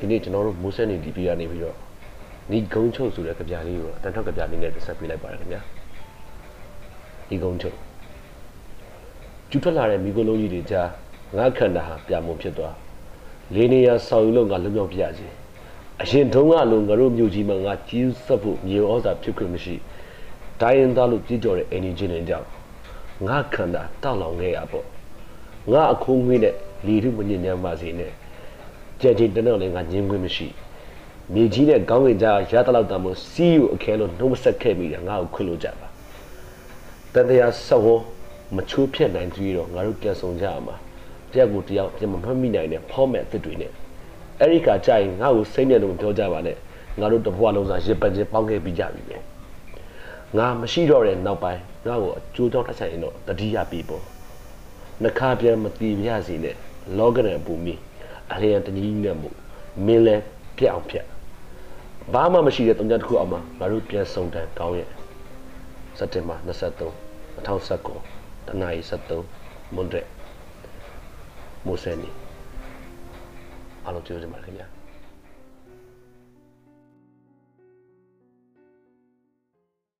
ဒီနေ့ကျွန်တော်တို့မိုးဆက်နေဒီပြည်ကနေပြီးတော့ညီကုန်းချုပ်ဆိုတဲ့ကြပြလေးကိုအတန်ထောက်ကြပြလေးနဲ့ဆက်ပေးလိုက်ပါတယ်ခင်ဗျာညီကုန်းချုပ်ကျူထွက်လာတဲ့မိကိုလုံးကြီးတွေကြားငါခန္ဓာဟာပြမုံဖြစ်သွားလေးနေရဆောင်ယူလို့ငါလွတ်မြောက်ပြရစီအရင်တုန်းကလိုငါတို့မြို့ကြီးမှာငါကြီးဆက်ဖို့မြေဩဇာဖြစ်ခွင့်မရှိဒိုင်းရင်သားလို့ကြည်ကြော်တဲ့အိန္ဒိချင်းတွေကြောင့်ငါခန္ဓာတောက်လောင်ခဲ့ရပေါ့ငါအခုံးငွေးနဲ့လီထုမညဉ့်ညမ်းပါစေနဲ့ ကြံချင်းတတော့လည်းငါညင်းခွင့်မရှိမြေကြီးနဲ့ကောင်းကင်ကြားရတလောက်တမ်းမို့စီးယူအခဲလို့နှုတ်ဆက်ခဲ့မိတယ်ငါ့ကိုခွင့်လို့ကြပါတန်တရားဆောဝမချိုးဖြတ်နိုင်သေးတော့ငါတို့ပြန်ဆောင်ကြရမှာတယောက်ကိုတယောက်ပြန်မမှတ်မိနိုင်တဲ့ဖောမက်အသစ်တွေနဲ့အဲ့ဒီကကြရင်ငါ့ကိုစိတ်နဲ့တော့ပြောကြပါနဲ့ငါတို့တဘွားလုံးစားရစ်ပန်ချင်းပေါင်းခဲ့ပြီးကြပြီပဲငါမရှိတော့တဲ့နောက်ပိုင်းငါ့ကိုအကျိုးကြောင့်တစ်ဆိုင်ရင်တော့တတိယပြီပေါ့နှခါပြန်မတီးပြစီနဲ့လောကရန်ပူမီ အလျံတကြီးနဲ့မို့မင်းလဲပြအောင်ဖြတ်ဘာမှမရှိတဲ့တုံးကြတစ်ခုအောင်မှာငါတို့ပြန်စုံတန်ကောင်းရဲ့စက်တင်ဘာ23 2019တနအီ73မွန်ဒရက်မိုဆယ်နီအားလုံးကျေးဇူးတင်ပါတယ်ခင်ဗျာ